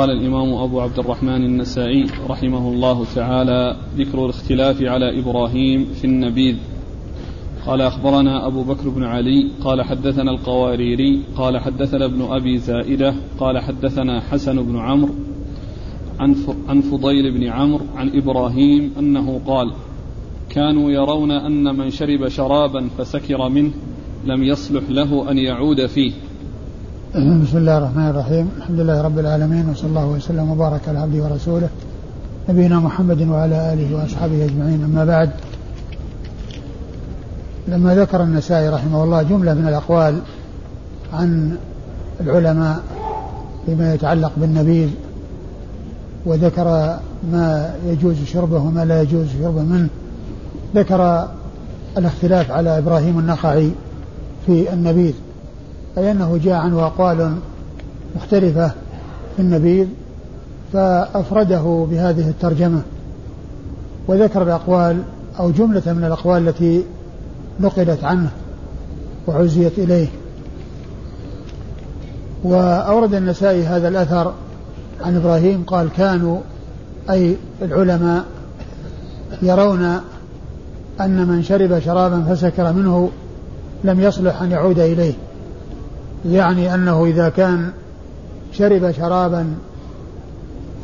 قال الإمام أبو عبد الرحمن النسائي رحمه الله تعالى ذكر الاختلاف على إبراهيم في النبيذ. قال أخبرنا أبو بكر بن علي قال حدثنا القواريري قال حدثنا ابن أبي زائدة قال حدثنا حسن بن عمرو عن فضيل بن عمرو عن إبراهيم أنه قال كانوا يرون أن من شرب شرابا فسكر منه لم يصلح له أن يعود فيه. بسم الله الرحمن الرحيم. الحمد لله رب العالمين وصلى الله وسلم وبارك على عبده ورسوله. نبينا محمد وعلى آله وأصحابه أجمعين. أما بعد لما ذكر النسائي رحمه الله جملة من الأقوال عن العلماء فيما يتعلق بالنبيذ وذكر ما يجوز شربه وما لا يجوز شربه منه ذكر الاختلاف على إبراهيم النخعي في النبيذ. أي أنه جاء عنه أقوال مختلفة في النبيذ فأفرده بهذه الترجمة. وذكر الأقوال أو جملة من الأقوال التي نقلت عنه وعزيت إليه. وأورد النسائي هذا الأثر عن إبراهيم قال كانوا أي العلماء يرون أن من شرب شرابا فسكر منه لم يصلح أن يعود إليه. يعني أنه إذا كان شرب شرابا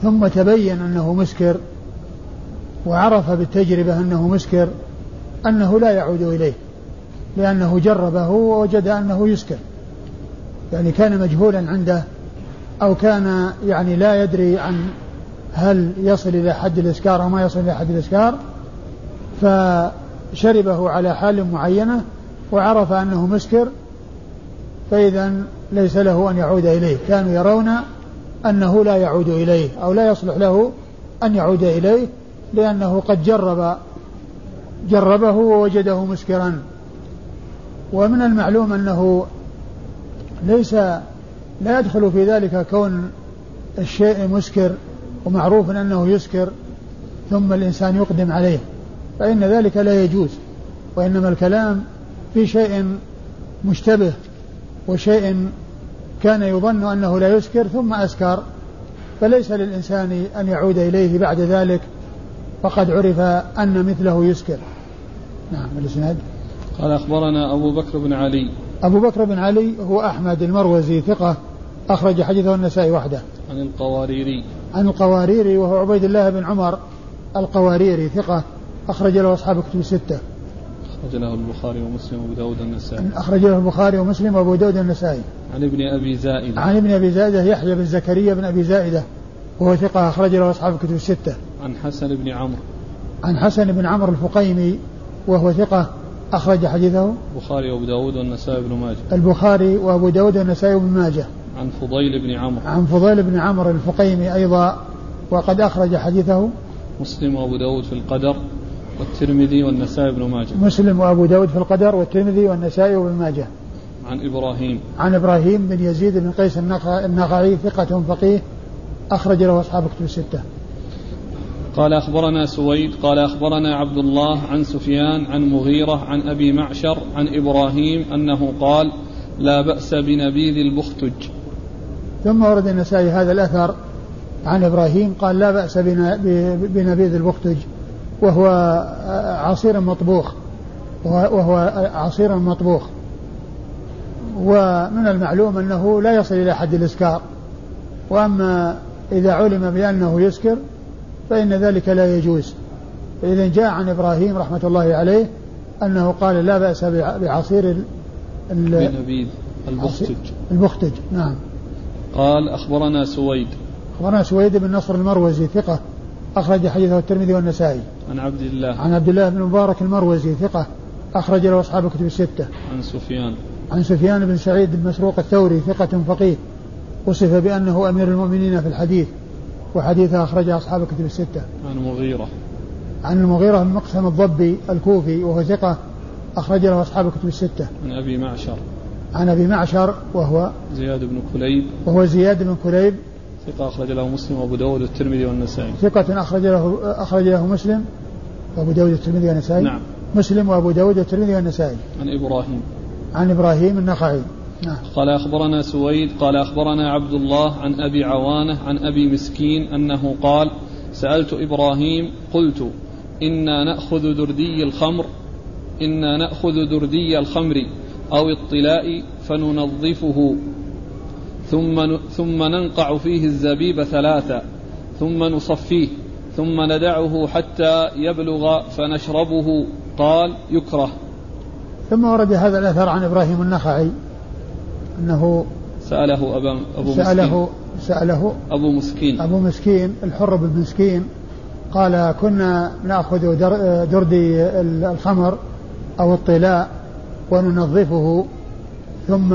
ثم تبين أنه مسكر وعرف بالتجربة أنه مسكر أنه لا يعود إليه لأنه جربه ووجد أنه يسكر. يعني كان مجهولا عنده أو كان يعني لا يدري عن هل يصل إلى حد الإسكار أو ما يصل إلى حد الإسكار فشربه على حال معينة وعرف أنه مسكر فإذا ليس له أن يعود إليه. كانوا يرون أنه لا يعود إليه أو لا يصلح له أن يعود إليه لأنه قد جرب جربه ووجده مسكرا. ومن المعلوم أنه ليس لا يدخل في ذلك كون الشيء مسكر ومعروف أنه يسكر ثم الإنسان يقدم عليه فإن ذلك لا يجوز وإنما الكلام في شيء مشتبه وشيء كان يظن أنه لا يسكر ثم أسكر فليس للإنسان أن يعود إليه بعد ذلك فقد عرف أن مثله يسكر نعم الإسناد. قال أخبرنا أبو بكر بن علي. أبو بكر بن علي هو أحمد المروزي ثقة أخرج حديثه النسائي وحده. عن القواريري. عن القواريري وهو عبيد الله بن عمر القواريري ثقة أخرج له أصحاب كتب الستة. أخرج له البخاري ومسلم وأبو داود النسائي أخرج له البخاري ومسلم وأبو داود النسائي عن ابن أبي زائدة. عن ابن أبي زائدة يحيى بن زكريا بن أبي زائدة وهو ثقة أخرج له أصحاب الكتب الستة. عن حسن بن عمرو. عن حسن بن عمرو الفقيمي وهو ثقة أخرج حديثه. البخاري وأبو داود والنسائي بن ماجه. البخاري وأبو داود والنسائي بن ماجه. عن فضيل بن عمرو. عن فضيل بن عمرو الفقيمي أيضا وقد أخرج حديثه. مسلم وأبو داود في القدر. والترمذي والنسائي بن ماجه. مسلم وأبو داود في القدر والترمذي والنسائي وابن ماجه. عن إبراهيم. عن إبراهيم بن يزيد بن قيس النخعي ثقة فقيه أخرج له أصحاب كتب الستة. قال أخبرنا سويد قال أخبرنا عبد الله عن سفيان عن مغيرة عن أبي معشر عن إبراهيم أنه قال لا بأس بنبيذ البختج. ثم ورد النسائي هذا الأثر عن إبراهيم قال لا بأس بنبيذ البختج. وهو عصير مطبوخ وهو عصير مطبوخ. ومن المعلوم أنه لا يصل إلى حد الإسكار. وأما إذا علم بأنه يسكر فإن ذلك لا يجوز. فإذا جاء عن إبراهيم رحمة الله عليه أنه قال لا بأس بعصير بنبيذ البختج البختج نعم. قال أخبرنا سويد. أخبرنا سويد بن نصر المروزي ثقة أخرج حديثه الترمذي والنسائي. عن عبد الله. عن عبد الله بن مبارك المروزي ثقة أخرج له أصحاب الكتب الستة. عن سفيان. عن سفيان بن سعيد بن مسروق الثوري ثقة فقيه وصف بأنه أمير المؤمنين في الحديث وحديثه أخرج أصحاب الكتب الستة. عن مغيرة. عن المغيرة بن مقسم الضبي الكوفي وهو ثقة أخرج له أصحاب الكتب الستة. عن أبي معشر. عن أبي معشر وهو زياد بن كليب. وهو زياد بن كليب ثقة أخرج له مسلم وأبو داود والترمذي والنسائي. ثقة أخرج له أخرج له مسلم وأبو داود والترمذي والنسائي. نعم. مسلم وأبو داود والترمذي والنسائي. عن إبراهيم. عن إبراهيم النخعي. نعم. قال أخبرنا سويد قال أخبرنا عبد الله عن أبي عوانة عن أبي مسكين أنه قال سألت إبراهيم قلت إنا نأخذ دردي الخمر إنا نأخذ دردي الخمر أو الطلاء فننظفه. ثم ثم ننقع فيه الزبيب ثلاثا ثم نصفيه ثم ندعه حتى يبلغ فنشربه. قال يكره. ثم ورد هذا الأثر عن إبراهيم النخعي أنه سأله أبا أبو سأله مسكين. سأله أبو مسكين. أبو مسكين الحر بن مسكين قال كنا نأخذ دردي الخمر أو الطلاء وننظفه ثم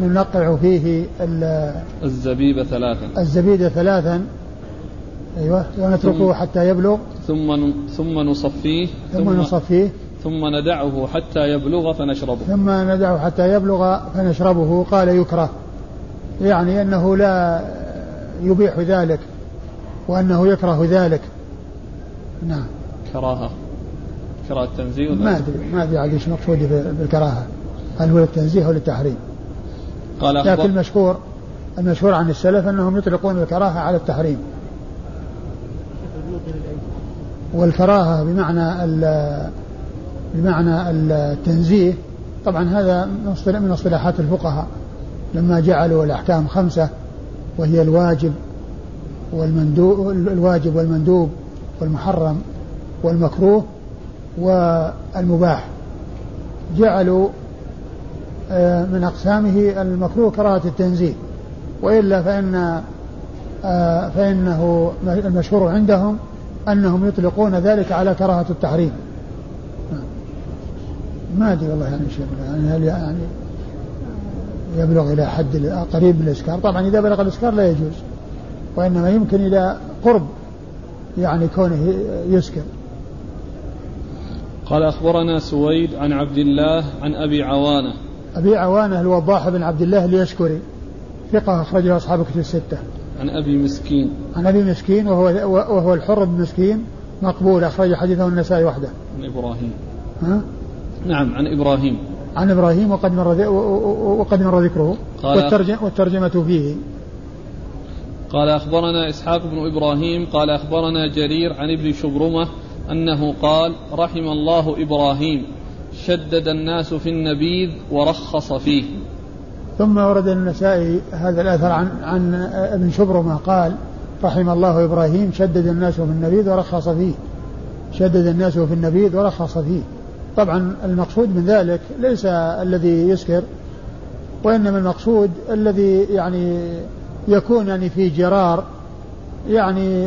ننقع فيه الزبيب ثلاثا. الزبيب ثلاثا. أيوه ونتركه حتى يبلغ. ثم ثم نصفيه. ثم, ثم نصفيه. ثم ندعه حتى يبلغ فنشربه. ثم ندعه حتى يبلغ فنشربه. قال يكره. يعني أنه لا يبيح ذلك وأنه يكره ذلك. نعم. كراهة. كراهة تنزيه ما أدري ما أدري عاد إيش مقصود بالكراهة. هل هو للتنزيه أو للتحريم؟ قال لكن المشهور المشهور عن السلف أنهم يطلقون الكراهة على التحريم. والكراهة بمعنى بمعنى التنزيه طبعا هذا من اصطلاحات الفقهاء. لما جعلوا الأحكام خمسة وهي الواجب والمندوب الواجب والمندوب والمحرم والمكروه والمباح. جعلوا من أقسامه المكروه كراهة التنزيه وإلا فإن آه، فإنه المشهور عندهم أنهم يطلقون ذلك على كراهة التحريم. ما أدري والله يعني شيء يعني هل يعني يبلغ إلى حد قريب من الإسكار؟ طبعا إذا بلغ الإسكار لا يجوز وإنما يمكن إلى قرب يعني كونه يسكر. قال أخبرنا سويد عن عبد الله عن أبي عوانة. أبي عوانة الوضاح بن عبد الله اليشكري ثقة أخرجه أصحاب كتب الستة. عن أبي مسكين. عن أبي مسكين وهو وهو الحر بن مسكين مقبول أخرج حديثه النسائي وحده. عن إبراهيم. ها؟ نعم عن إبراهيم. عن إبراهيم وقد مر وقد مر ذكره. والترجمة, والترجمة فيه. قال أخبرنا إسحاق بن إبراهيم قال أخبرنا جرير عن ابن شبرمة أنه قال رحم الله إبراهيم. شدد الناس في النبيذ ورخص فيه. ثم ورد النسائي هذا الأثر عن عن ابن شبرمة قال رحم الله إبراهيم شدد الناس في النبيذ ورخص فيه. شدد الناس في النبيذ ورخص فيه. طبعا المقصود من ذلك ليس الذي يسكر وإنما المقصود الذي يعني يكون يعني في جرار يعني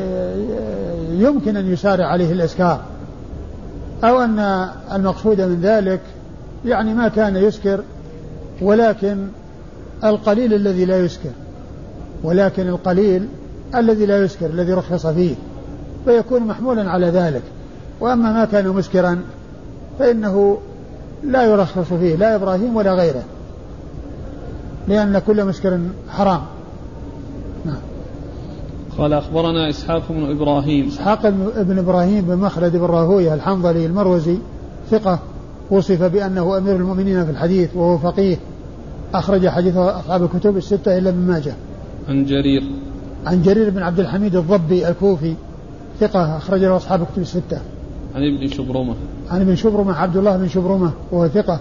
يمكن أن يسارع عليه الإسكار. أو أن المقصود من ذلك يعني ما كان يسكر ولكن القليل الذي لا يسكر ولكن القليل الذي لا يسكر الذي رخص فيه فيكون محمولا على ذلك. وأما ما كان مسكرا فإنه لا يرخص فيه لا إبراهيم ولا غيره لأن كل مسكر حرام. قال أخبرنا إسحاق بن إبراهيم. إسحاق بن إبراهيم بن مخلد بن راهوية الحنظلي المروزي ثقة وصف بأنه أمير المؤمنين في الحديث وهو فقيه. أخرج حديثه أصحاب الكتب الستة إلا ابن ماجه. عن جرير. عن جرير بن عبد الحميد الضبي الكوفي ثقة أخرج له أصحاب الكتب الستة. عن ابن شبرمة. عن ابن شبرمة عبد الله بن شبرمة وهو ثقة.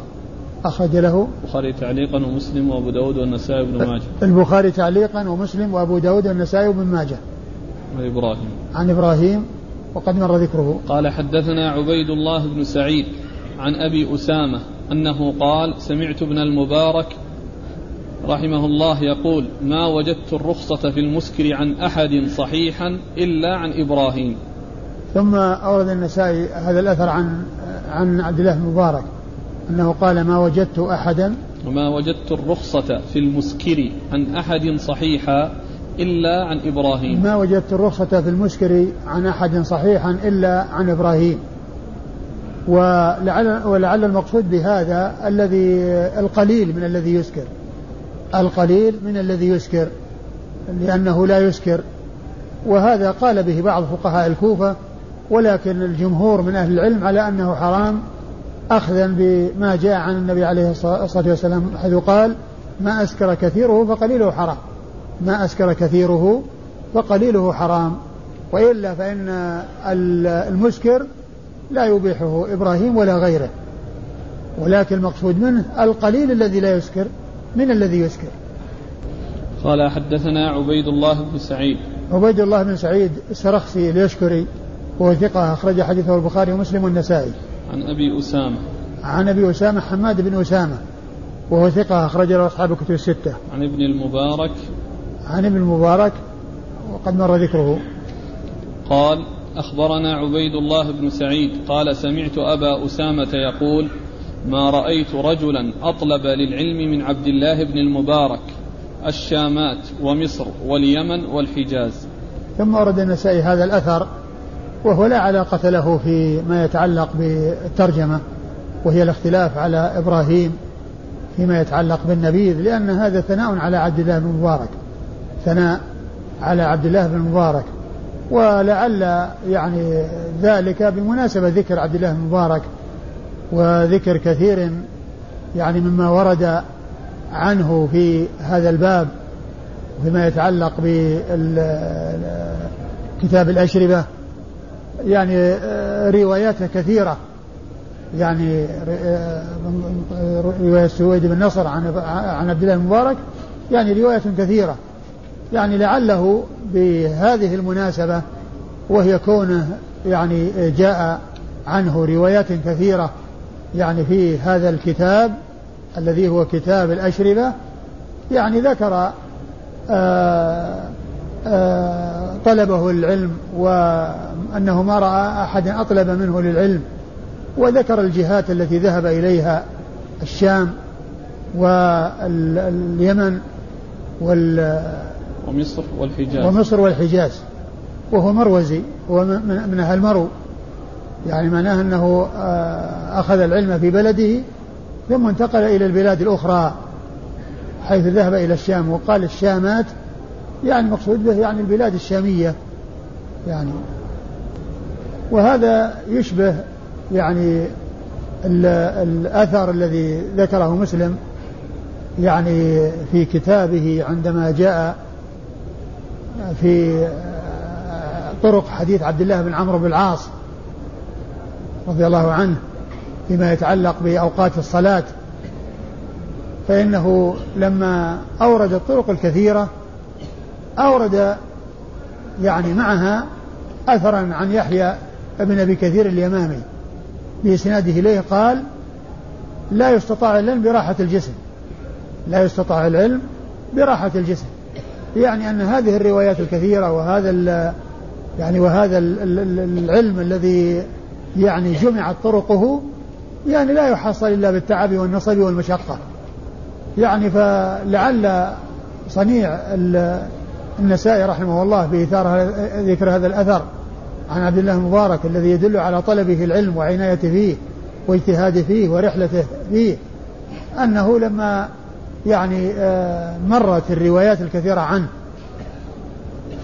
أخرج له البخاري تعليقا ومسلم وأبو داود والنسائي وابن ماجه. البخاري تعليقا ومسلم وأبو داود والنسائي وابن ماجه. عن إبراهيم. عن إبراهيم وقد مر ذكره. قال حدثنا عبيد الله بن سعيد عن أبي أسامة أنه قال سمعت ابن المبارك رحمه الله يقول ما وجدت الرخصة في المسكر عن أحد صحيحا إلا عن إبراهيم. ثم أورد النسائي هذا الأثر عن عن عبد الله بن مبارك. أنه قال ما وجدت أحدا وما وجدت الرخصة في المسكر عن أحد صحيحا إلا عن إبراهيم. ما وجدت الرخصة في المسكر عن أحد صحيحا إلا عن إبراهيم. ولعل, ولعل المقصود بهذا الذي القليل من الذي يسكر. القليل من الذي يسكر لأنه لا يسكر. وهذا قال به بعض فقهاء الكوفة ولكن الجمهور من أهل العلم على أنه حرام أخذا بما جاء عن النبي عليه الصلاة والسلام حيث قال ما أسكر كثيره فقليله حرام. ما أسكر كثيره فقليله حرام. وإلا فإن المسكر لا يبيحه إبراهيم ولا غيره. ولكن المقصود منه القليل الذي لا يسكر. من الذي يسكر؟ قال حدثنا عبيد الله بن سعيد. عبيد الله بن سعيد السرخسي اليشكري وهو ثقة أخرج حديثه البخاري ومسلم والنسائي. عن أبي أسامة. عن أبي أسامة حماد بن أسامة وهو ثقة أخرج له أصحاب الكتب الستة. عن ابن المبارك. عن ابن المبارك وقد مر ذكره. قال أخبرنا عبيد الله بن سعيد قال سمعت أبا أسامة يقول ما رأيت رجلا أطلب للعلم من عبد الله بن المبارك الشامات ومصر واليمن والحجاز. ثم ورد النسائي هذا الأثر وهو لا علاقة له في ما يتعلق بالترجمة وهي الاختلاف على إبراهيم فيما يتعلق بالنبيذ لأن هذا ثناء على عبد الله بن مبارك ثناء على عبد الله بن مبارك. ولعل يعني ذلك بمناسبة ذكر عبد الله بن مبارك وذكر كثير يعني مما ورد عنه في هذا الباب فيما يتعلق بكتاب الأشربة يعني آه، روايات كثيرة. يعني آه، رواية سويد بن نصر عن عن عبد الله المبارك. يعني رواية كثيرة. يعني لعله بهذه المناسبة وهي كونه يعني جاء عنه روايات كثيرة. يعني في هذا الكتاب الذي هو كتاب الأشربة. يعني ذكر آآ آه، آآ طلبه العلم وأنه ما رأى أحدا أطلب منه للعلم وذكر الجهات التي ذهب إليها الشام واليمن وال ومصر والحجاز. ومصر والحجاز. وهو مروزي هو من أهل مرو. يعني معناه أنه آه، أخذ العلم في بلده ثم انتقل إلى البلاد الأخرى حيث ذهب إلى الشام وقال الشامات يعني مقصود به يعني البلاد الشامية يعني. وهذا يشبه يعني الأثر الذي ذكره مسلم يعني في كتابه عندما جاء في طرق حديث عبد الله بن عمرو بن العاص رضي الله عنه فيما يتعلق بأوقات الصلاة فإنه لما أورد الطرق الكثيرة أورد يعني معها أثرا عن يحيى ابن أبي كثير اليمامي بإسناده إليه قال لا يستطاع العلم براحة الجسم لا يستطاع العلم براحة الجسم. يعني أن هذه الروايات الكثيرة وهذا يعني وهذا العلم الذي يعني جمعت طرقه يعني لا يحصل إلا بالتعب والنصب والمشقة. يعني فلعل صنيع النسائي رحمه الله بإثارة ذكر هذا الأثر عن عبد الله المبارك الذي يدل على طلبه العلم وعنايته فيه واجتهاده فيه ورحلته فيه أنه لما يعني آه، مرت الروايات الكثيرة عنه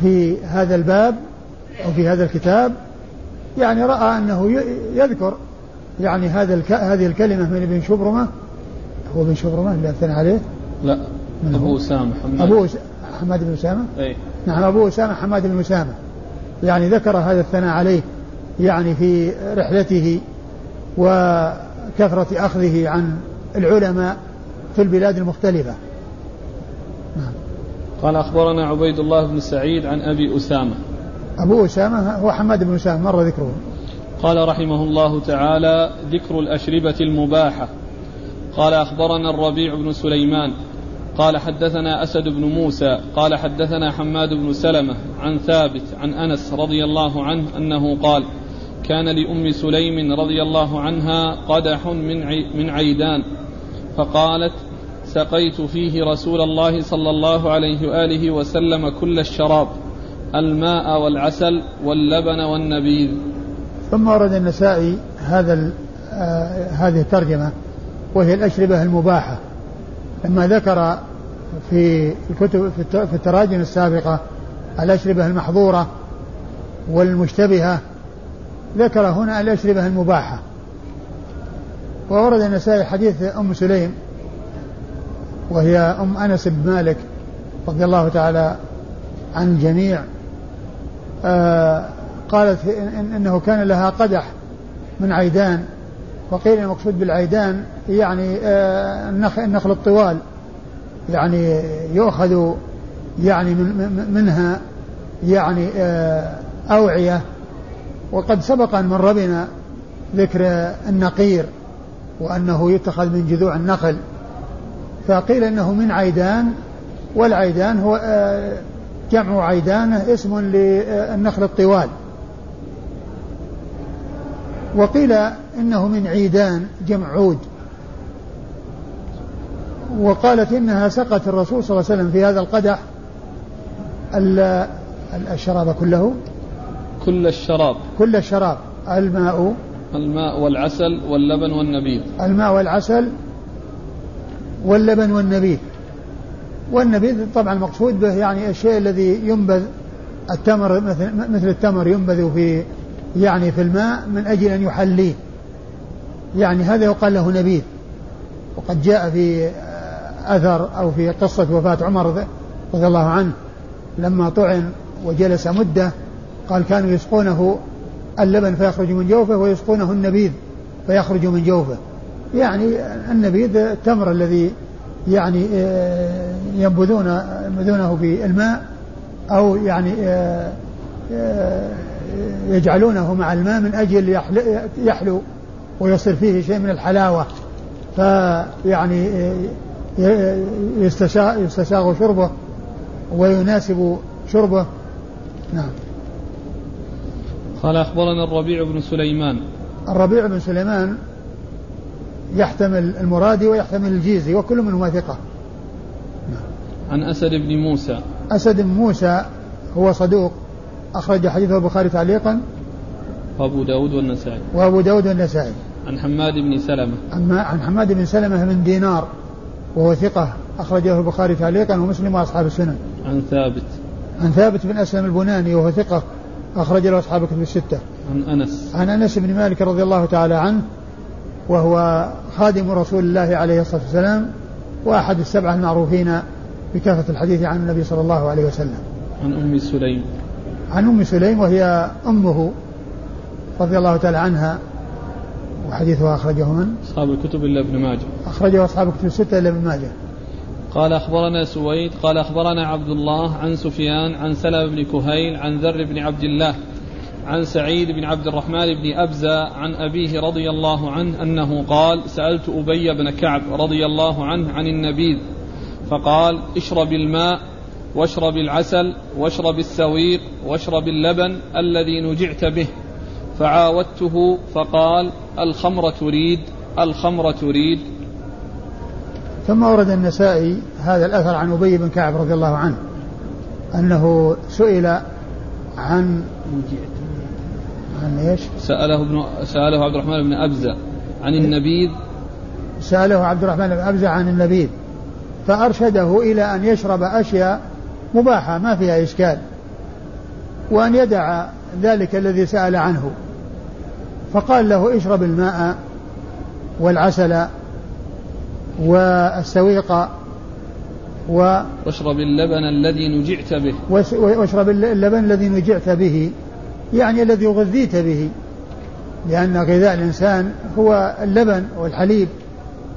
في هذا الباب أو في هذا الكتاب يعني رأى أنه يذكر يعني هذا الك... هذه الكلمة من ابن شبرمة هو ابن شبرمة اللي أثنى عليه؟ لا أبو أسامة حماد أبو حماد بن أسامة؟ أي نعم أبو أسامة حماد بن أسامة. يعني ذكر هذا الثناء عليه يعني في رحلته وكثرة أخذه عن العلماء في البلاد المختلفة. نعم. قال أخبرنا عبيد الله بن سعيد عن أبي أسامة. أبو أسامة هو حماد بن أسامة مر ذكره. قال رحمه الله تعالى ذكر الأشربة المباحة. قال أخبرنا الربيع بن سليمان قال حدثنا أسد بن موسى قال حدثنا حماد بن سلمة عن ثابت عن أنس رضي الله عنه أنه قال كان لأم سليم رضي الله عنها قدح من من عيدان فقالت سقيت فيه رسول الله صلى الله عليه وآله وسلم كل الشراب الماء والعسل واللبن والنبيذ. ثم ورد النسائي هذا آه هذه الترجمة وهي الأشربة المباحة. لما ذكر في الكتب في التراجم السابقة الأشربة المحظورة والمشتبهة ذكر هنا الأشربة المباحة. وورد النسائي حديث أم سليم وهي أم أنس بن مالك رضي الله تعالى عن الجميع آه قالت إن إنه كان لها قدح من عيدان وقيل المقصود بالعيدان يعني آه النخل الطوال. يعني يؤخذ يعني من منها يعني آه أوعية. وقد سبق أن مر بنا ذكر النقير وأنه يتخذ من جذوع النخل. فقيل أنه من عيدان والعيدان هو آه، جمع عيدانه اسم للنخل الطوال. وقيل إنه من عيدان جمع عود. وقالت إنها سقت الرسول صلى الله عليه وسلم في هذا القدح الشراب كله؟ كل الشراب. كل الشراب. الماء. الماء والعسل واللبن والنبيذ. الماء والعسل واللبن والنبيذ. والنبيذ طبعا المقصود به يعني الشيء الذي ينبذ التمر مثل مثل التمر ينبذ في يعني في الماء من أجل أن يحليه. يعني هذا يقال له نبيذ. وقد جاء في أثر أو في قصة وفاة عمر رضي الله عنه. لما طعن وجلس مدة قال كانوا يسقونه اللبن فيخرج من جوفه ويسقونه النبيذ فيخرج من جوفه. يعني النبيذ التمر الذي يعني آه، ينبذون ينبذونه في الماء أو يعني آه، آه، يجعلونه مع الماء من أجل يحلو ويصير فيه شيء من الحلاوة. فيعني يستساغ شربه ويناسب شربه. نعم. قال أخبرنا الربيع بن سليمان. الربيع بن سليمان يحتمل المرادي ويحتمل الجيزي وكل منهما ثقة. عن أسد بن موسى. أسد بن موسى هو صدوق أخرج حديثه البخاري تعليقا. وأبو داود والنسائي. وأبو داود والنسائي. عن حماد بن سلمة. عن حماد بن سلمة من دينار وهو ثقة أخرجه البخاري تعليقا ومسلم وأصحاب السنن. عن ثابت. عن ثابت بن أسلم البناني وهو ثقة أخرج له أصحاب الكتب الستة. عن أنس. عن أنس بن مالك رضي الله تعالى عنه وهو خادم رسول الله عليه الصلاة والسلام وأحد السبعة المعروفين بكافة الحديث عن النبي صلى الله عليه وسلم. عن أم سليم. عن أم سليم وهي أمه رضي الله تعالى عنها وحديثها أخرجه من؟ أصحاب الكتب إلا ابن ماجه. أخرجه أصحاب الكتب الستة إلا ابن ماجه. قال أخبرنا سويد قال أخبرنا عبد الله عن سفيان عن سلمة بن كهيل عن ذر بن عبد الله عن سعيد بن عبد الرحمن بن أبزة عن أبيه رضي الله عنه أنه قال سألت أبي بن كعب رضي الله عنه عن النبيذ فقال اشرب الماء واشرب العسل واشرب السويق واشرب اللبن الذي نجعت به. فعاودته فقال الخمر تريد الخمر تريد. ثم ورد النسائي هذا الأثر عن أبي بن كعب رضي الله عنه أنه سئل عن عن إيش؟ سأله ابن سأله عبد الرحمن بن أبزة عن النبيذ. سأله عبد الرحمن بن أبزة عن النبيذ فأرشده إلى أن يشرب أشياء مباحة ما فيها إشكال وأن يدع ذلك الذي سأل عنه. فقال له اشرب الماء والعسل والسويق و واشرب اللبن الذي نجعت به. واشرب اللبن الذي نجعت به يعني الذي غذيت به. لأن غذاء الإنسان هو اللبن والحليب.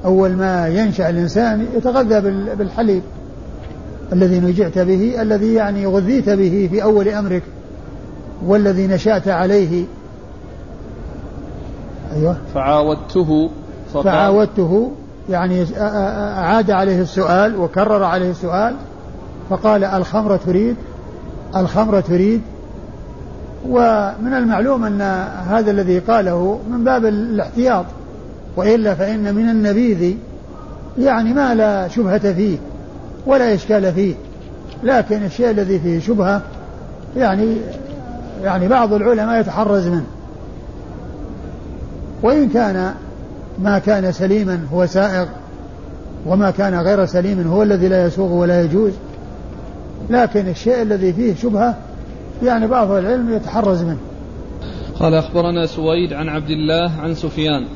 أول ما ينشأ الإنسان يتغذى بالحليب الذي نجعت به الذي يعني غذيت به في أول أمرك والذي نشأت عليه. أيوة. فعاودته فعاودته يعني أعاد عليه السؤال وكرر عليه السؤال فقال الخمر تريد الخمر تريد. ومن المعلوم أن هذا الذي قاله من باب الاحتياط وإلا فإن من النبيذ يعني ما لا شبهة فيه ولا إشكال فيه لكن الشيء الذي فيه شبهة يعني يعني بعض العلماء يتحرز منه. وإن كان ما كان سليما هو سائغ وما كان غير سليم هو الذي لا يسوغ ولا يجوز لكن الشيء الذي فيه شبهة يعني بعض العلم يتحرز منه. قال أخبرنا سويد عن عبد الله عن سفيان.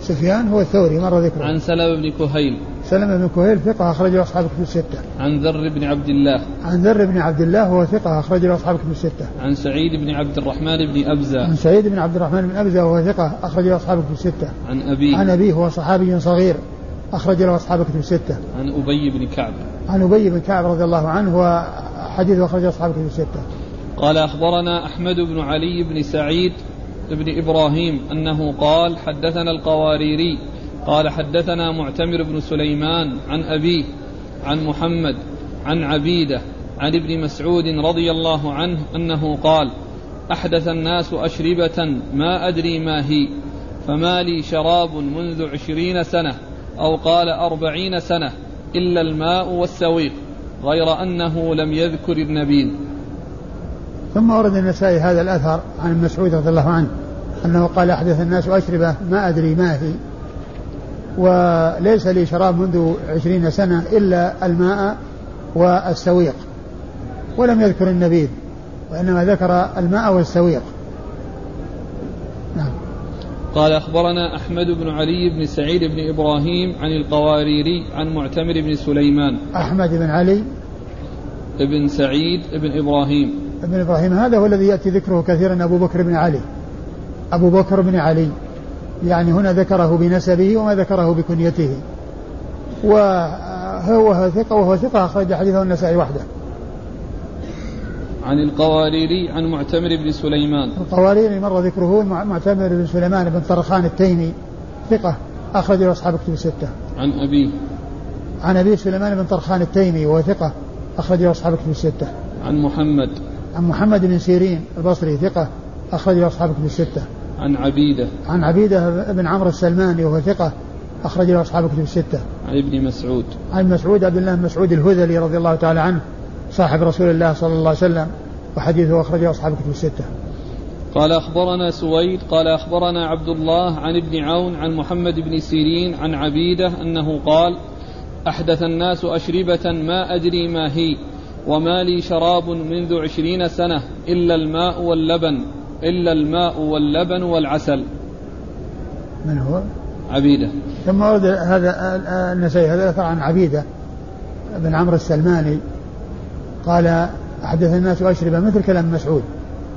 سفيان هو الثوري مر ذكره. عن سلم بن كهيل. سلمة بن كهيل ثقة أخرج له أصحاب كتب الستة. عن ذر بن عبد الله. عن ذر بن عبد الله وهو ثقة أخرج له أصحاب كتب الستة. عن سعيد بن عبد الرحمن بن أبزة. عن سعيد بن عبد الرحمن بن أبزة وهو ثقة أخرج له أصحاب كتب الستة. عن أبيه. عن أبيه وهو صحابي صغير أخرج له أصحاب كتب الستة. عن أبي بن كعب. عن أبي بن كعب رضي الله عنه وحديث أخرج أصحاب كتب الستة. قال أخبرنا أحمد بن علي بن سعيد بن إبراهيم أنه قال حدثنا القواريري قال حدثنا معتمر بن سليمان عن أبيه عن محمد عن عبيدة عن ابن مسعود رضي الله عنه أنه قال أحدث الناس أشربة ما أدري ما هي فما لي شراب منذ عشرين سنة أو قال أربعين سنة إلا الماء والسويق غير أنه لم يذكر النبيذ ثم ورد النسائي هذا الأثر عن مسعود رضي الله عنه أنه قال أحدث الناس أشربة ما أدري ما هي. وليس لي شراب منذ عشرين سنة إلا الماء والسويق. ولم يذكر النبيذ وإنما ذكر الماء والسويق. نعم. قال أخبرنا أحمد بن علي بن سعيد بن إبراهيم عن القواريري عن معتمر بن سليمان. أحمد بن علي. بن سعيد بن إبراهيم. ابن إبراهيم هذا هو الذي يأتي ذكره كثيرا أبو بكر بن علي. أبو بكر بن علي. يعني هنا ذكره بنسبه وما ذكره بكنيته. وهو ثقة وهو ثقة أخرج حديثه النسائي وحده. عن القواريري عن معتمر بن سليمان. القواريري مر ذكره معتمر بن سليمان بن طرخان التيمي. ثقة أخرج له أصحاب كتب الستة. عن أبيه عن أبي سليمان بن طرخان التيمي وهو ثقة أخرج له أصحاب كتب الستة. عن محمد. عن محمد بن سيرين البصري ثقة أخرج له أصحاب كتب الستة. عن عبيدة. عن عبيدة بن عمرو السلماني وهو ثقة أخرج له أصحاب كتب الستة. عن ابن مسعود. عن مسعود عبد الله بن مسعود الهذلي رضي الله تعالى عنه صاحب رسول الله صلى الله عليه وسلم وحديثه أخرجه أصحاب كتب الستة. قال أخبرنا سويد قال أخبرنا عبد الله عن ابن عون عن محمد بن سيرين عن عبيدة أنه قال أحدث الناس أشربة ما أدري ما هي وما لي شراب منذ عشرين سنة إلا الماء واللبن. إلا الماء واللبن والعسل. من هو؟ عبيدة. ثم ورد هذا النسائي هذا أثر عن عبيدة بن عمرو السلماني. قال أحدث الناس أشربة مثل كلام مسعود.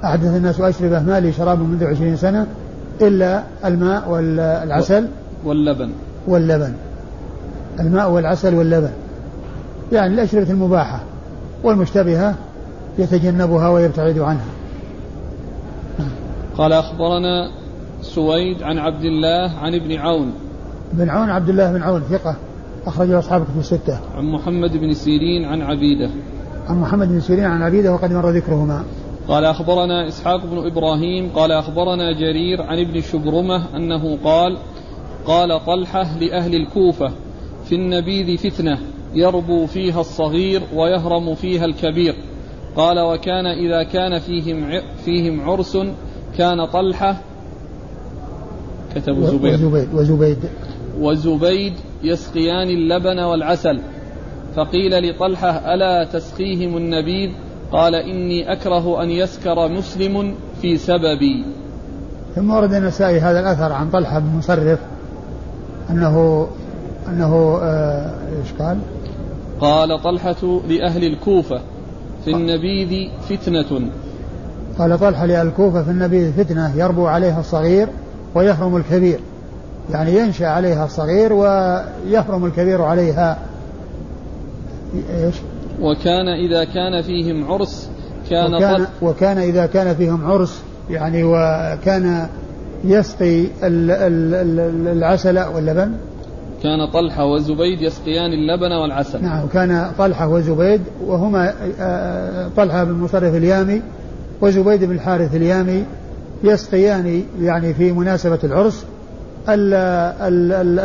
أحدث الناس أشربة ما لي شراب منذ عشرين سنة إلا الماء والعسل. واللبن. واللبن. الماء والعسل واللبن. يعني الأشربة المباحة والمشتبهة يتجنبها ويبتعد عنها. قال أخبرنا سويد عن عبد الله عن ابن عون. بن عون عبد الله بن عون ثقة أخرجه أصحابك في الستة عن محمد بن سيرين عن عبيدة. عن محمد بن سيرين عن عبيدة وقد مر ذكرهما. قال أخبرنا إسحاق بن إبراهيم قال أخبرنا جرير عن ابن شبرمة أنه قال قال طلحة لأهل الكوفة في النبيذ فتنة يربو فيها الصغير ويهرم فيها الكبير قال وكان إذا كان فيهم فيهم عرس كان طلحة كتب زبير. وزبيد وزبيد. وزبيد يسقيان اللبن والعسل. فقيل لطلحة ألا تسقيهم النبيذ؟ قال إني أكره أن يسكر مسلم في سببي. ثم ورد النسائي هذا الأثر عن طلحة بن مصرف أنه أنه آه إيش قال؟ قال طلحة لأهل الكوفة في النبيذ فتنة. قال طلحة لأهل الكوفة في النبيذ فتنة يربو عليها الصغير ويحرم الكبير. يعني ينشأ عليها الصغير ويحرم الكبير عليها. إيش؟ وكان إذا كان فيهم عرس كان وكان, وكان إذا كان فيهم عرس يعني وكان يسقي العسل واللبن. كان طلحة وزبيد يسقيان اللبن والعسل. نعم كان طلحة وزبيد وهما آه، طلحة بن مصرف اليامي وزبيد بن الحارث اليامي يسقيان يعني في مناسبة العرس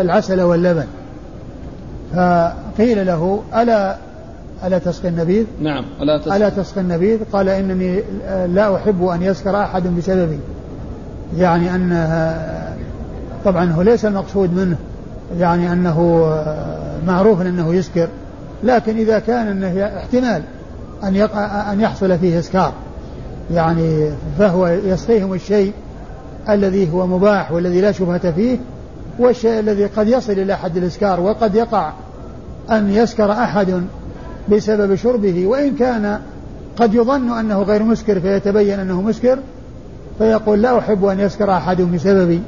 العسل واللبن فقيل له ألا ألا تسقي النبيذ؟ نعم ألا تسقي ألا تسقي النبيذ؟ قال إنني لا أحب أن يسكر أحد بسببي يعني أن طبعا هو ليس المقصود منه يعني أنه معروف أنه يسكر لكن إذا كان أنه احتمال أن أن يحصل فيه إسكار يعني فهو يسقيهم الشيء الذي هو مباح والذي لا شبهة فيه والشيء الذي قد يصل إلى حد الإسكار وقد يقع أن يسكر أحد بسبب شربه وإن كان قد يظن أنه غير مسكر فيتبين أنه مسكر فيقول لا أحب أن يسكر أحد بسببي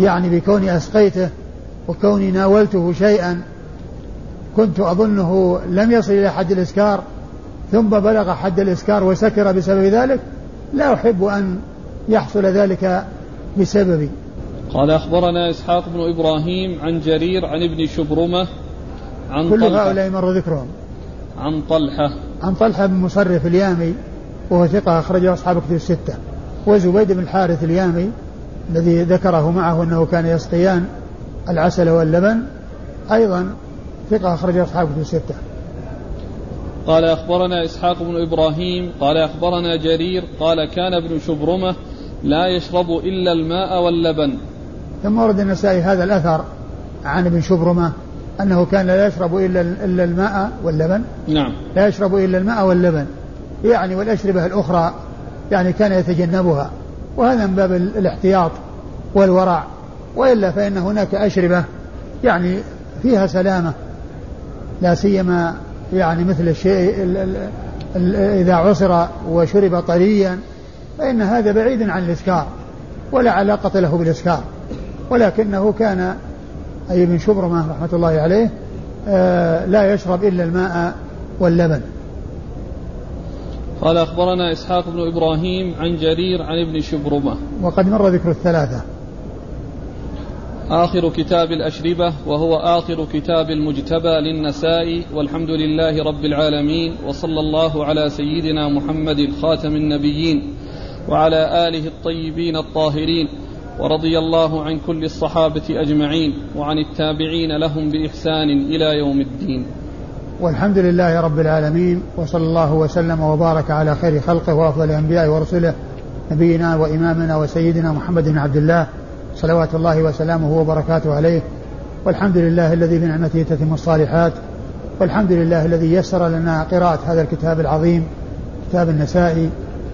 يعني بكوني أسقيته وكوني ناولته شيئا كنت أظنه لم يصل إلى حد الإسكار. ثم بلغ حد الإسكار وسكر بسبب ذلك لا أحب أن يحصل ذلك بسببي. قال أخبرنا إسحاق بن إبراهيم عن جرير عن ابن شبرمة عن كل طلحة. هؤلاء مر ذكرهم. عن طلحة. عن طلحة بن مصرف اليامي وهو ثقة أخرجه أصحاب كتب الستة. وزبيد بن الحارث اليامي الذي ذكره معه أنه كان يسقيان العسل واللبن أيضا ثقة أخرجه أصحاب كتب الستة. قال أخبرنا إسحاق بن إبراهيم قال أخبرنا جرير قال كان ابن شبرمة لا يشرب إلا الماء واللبن. ثم ورد النسائي هذا الأثر عن ابن شبرمة أنه كان لا يشرب إلا إلا الماء واللبن. نعم. لا يشرب إلا الماء واللبن. يعني والأشربة الأخرى يعني كان يتجنبها. وهذا من باب الاحتياط والورع. وإلا فإن هناك أشربة يعني فيها سلامة. لا سيما يعني مثل الشيء إذا عصر وشرب طريا فإن هذا بعيد عن الإسكار ولا علاقة له بالإسكار. ولكنه كان أي ابن شبرمة رحمة الله عليه آه لا يشرب إلا الماء واللبن. قال أخبرنا إسحاق بن إبراهيم عن جرير عن ابن شبرمة. وقد مر ذكر الثلاثة. آخر كتاب الأشربة وهو آخر كتاب المجتبى للنساء والحمد لله رب العالمين وصلى الله على سيدنا محمد خاتم النبيين وعلى آله الطيبين الطاهرين ورضي الله عن كل الصحابة أجمعين وعن التابعين لهم بإحسان إلى يوم الدين. والحمد لله رب العالمين وصلى الله وسلم وبارك على خير خلقه وأفضل الأنبياء ورسله نبينا وإمامنا وسيدنا محمد بن عبد الله صلوات الله وسلامه وبركاته عليه. والحمد لله الذي بنعمته تتم الصالحات. والحمد لله الذي يسر لنا قراءة هذا الكتاب العظيم كتاب النسائي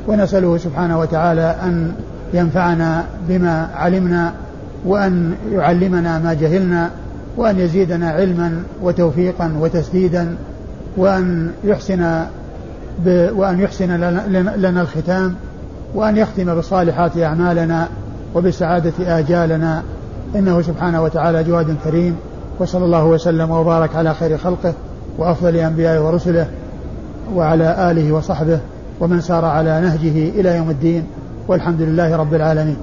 ونسأله سبحانه وتعالى أن ينفعنا بما علمنا وأن يعلمنا ما جهلنا وأن يزيدنا علما وتوفيقا وتسديدا وأن يحسن وأن يحسن لنا الختام وأن يختم بالصالحات أعمالنا. وبسعادة آجالنا. إنه سبحانه وتعالى جواد كريم. وصلى الله وسلم وبارك على خير خلقه وأفضل أنبيائه ورسله وعلى آله وصحبه ومن سار على نهجه إلى يوم الدين. والحمد لله رب العالمين.